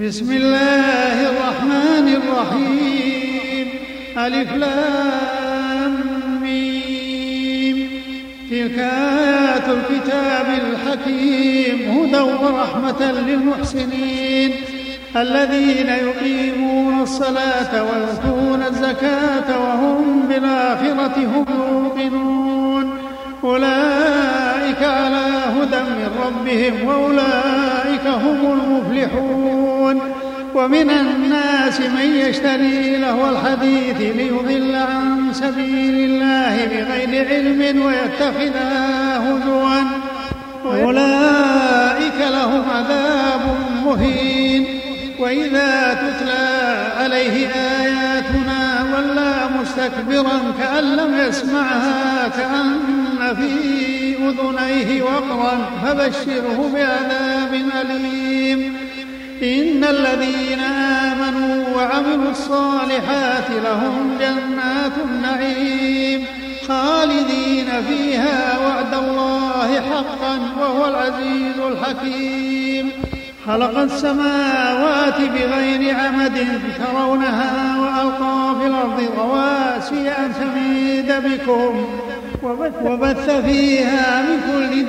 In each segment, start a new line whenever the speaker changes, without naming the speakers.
بسم الله الرحمن الرحيم. ألف لام ميم. تلك آيات الكتاب الحكيم. هدى ورحمة للمحسنين. الذين يقيمون الصلاة ويؤتون الزكاة وهم بالآخرة هم يوقنون أولئك على هدى من ربهم وأولئك هم ومن الناس من يشتري له الحديث ليضل عن سبيل الله بغير علم ويتخذها هزوا. أولئك لهم عذاب مهين. وإذا تتلى عليه آياتنا ولى مستكبرا كأن لم يسمعها كأن في أذنيه وقرا فبشره بعذاب أليم. إن الذين آمنوا وعملوا الصالحات لهم جنات النعيم خالدين فيها وعد الله حقا وهو العزيز الحكيم. خلق السماوات بغير عمد ترونها وألقى في الأرض رواسي أن تميد بكم وبث فيها من كل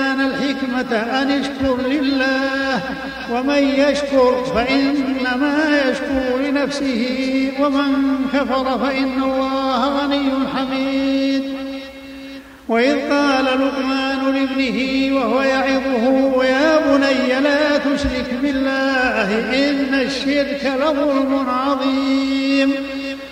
أن اشكر لله ومن يشكر فإنما يشكر لنفسه ومن كفر فإن الله غني حميد. وإذ قال لقمان لابنه وهو يعظه يا بني لا تشرك بالله إن الشرك لظلم عظيم.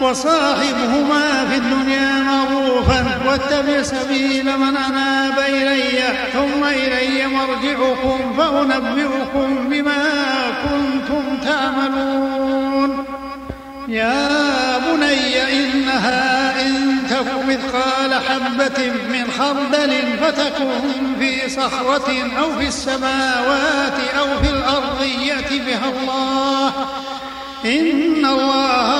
وصاحبهما في الدنيا معروفا واتبع سبيل من أناب إلي ثم إلي مرجعكم فأنبئكم بما كنتم تعملون. يا بني إنها إن تك مثقال حبة من خردل فتكن في صخرة أو في السماوات أو في الأرض يأت بها الله. إن الله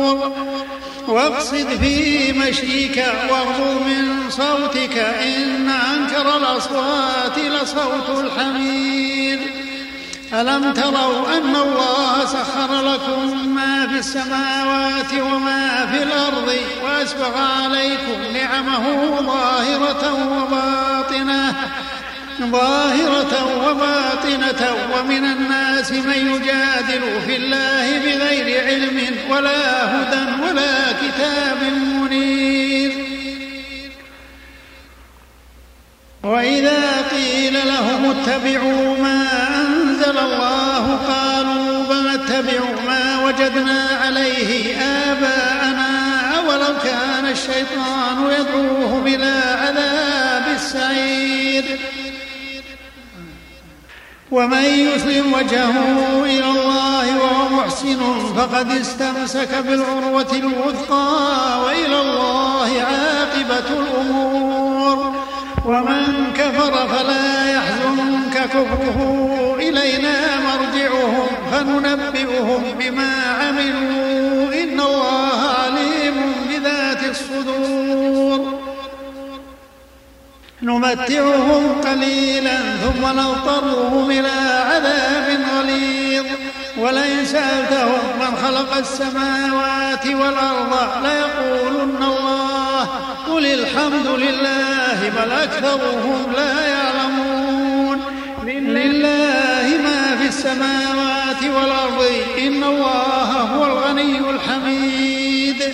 واقصد في مشيك واغض من صوتك إن أنكر الأصوات لصوت الحمير ألم تروا أن الله سخر لكم ما في السماوات وما في الأرض وأسبغ عليكم نعمه ظاهرة وباطنة ظاهرة وباطنة ومن الناس من يجادل في الله بغير علم ولا هدى ولا وجدنا عليه آباءنا أولو كان الشيطان يدعوهم إلى عذاب السعير. ومن يسلم وجهه إلى الله وهو محسن فقد استمسك بالعروة الوثقى وإلى الله عاقبة الأمور. ومن كفر فلا يحزنك كفره إلينا مرجعهم نمتعهم قليلا ثم نضطرهم إلى عذاب غليظ. ولئن سألتهم من خلق السماوات والأرض ليقولن الله. قل الحمد لله بل أكثرهم لا يعلمون. لله ما في السماوات والأرض إن الله هو الغني الحميد.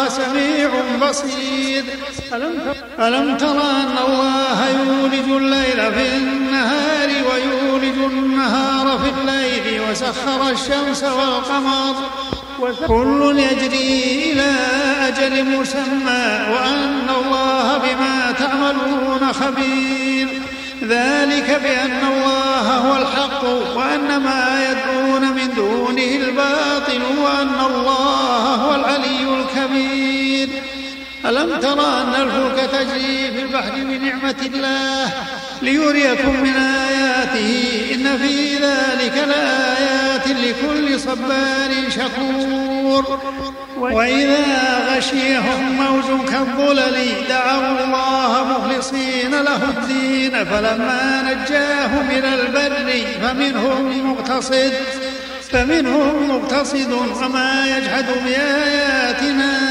سميع بصير. ألم تر أن الله يولج الليل في النهار ويولج النهار في الليل وسخر الشمس والقمر. كل يجري إلى أجل مسمى وأن الله بما تعملون خبير. ذلك بأن الله هو الحق وأن ما يدعون من دونه الباطل وأن الله هو العلي الكبير. ألم ترى أن الفلك تجري في البحر بنعمة الله ليريكم من آياته؟ إن في ذلك لآيات لكل صبار شكور. وإذا غشيهم موج كالظلل دعوا الله مخلصين له الدين فلما نجاهم إلى البر فمنهم مقتصد فمنهم مقتصد وما يجحد بآياتنا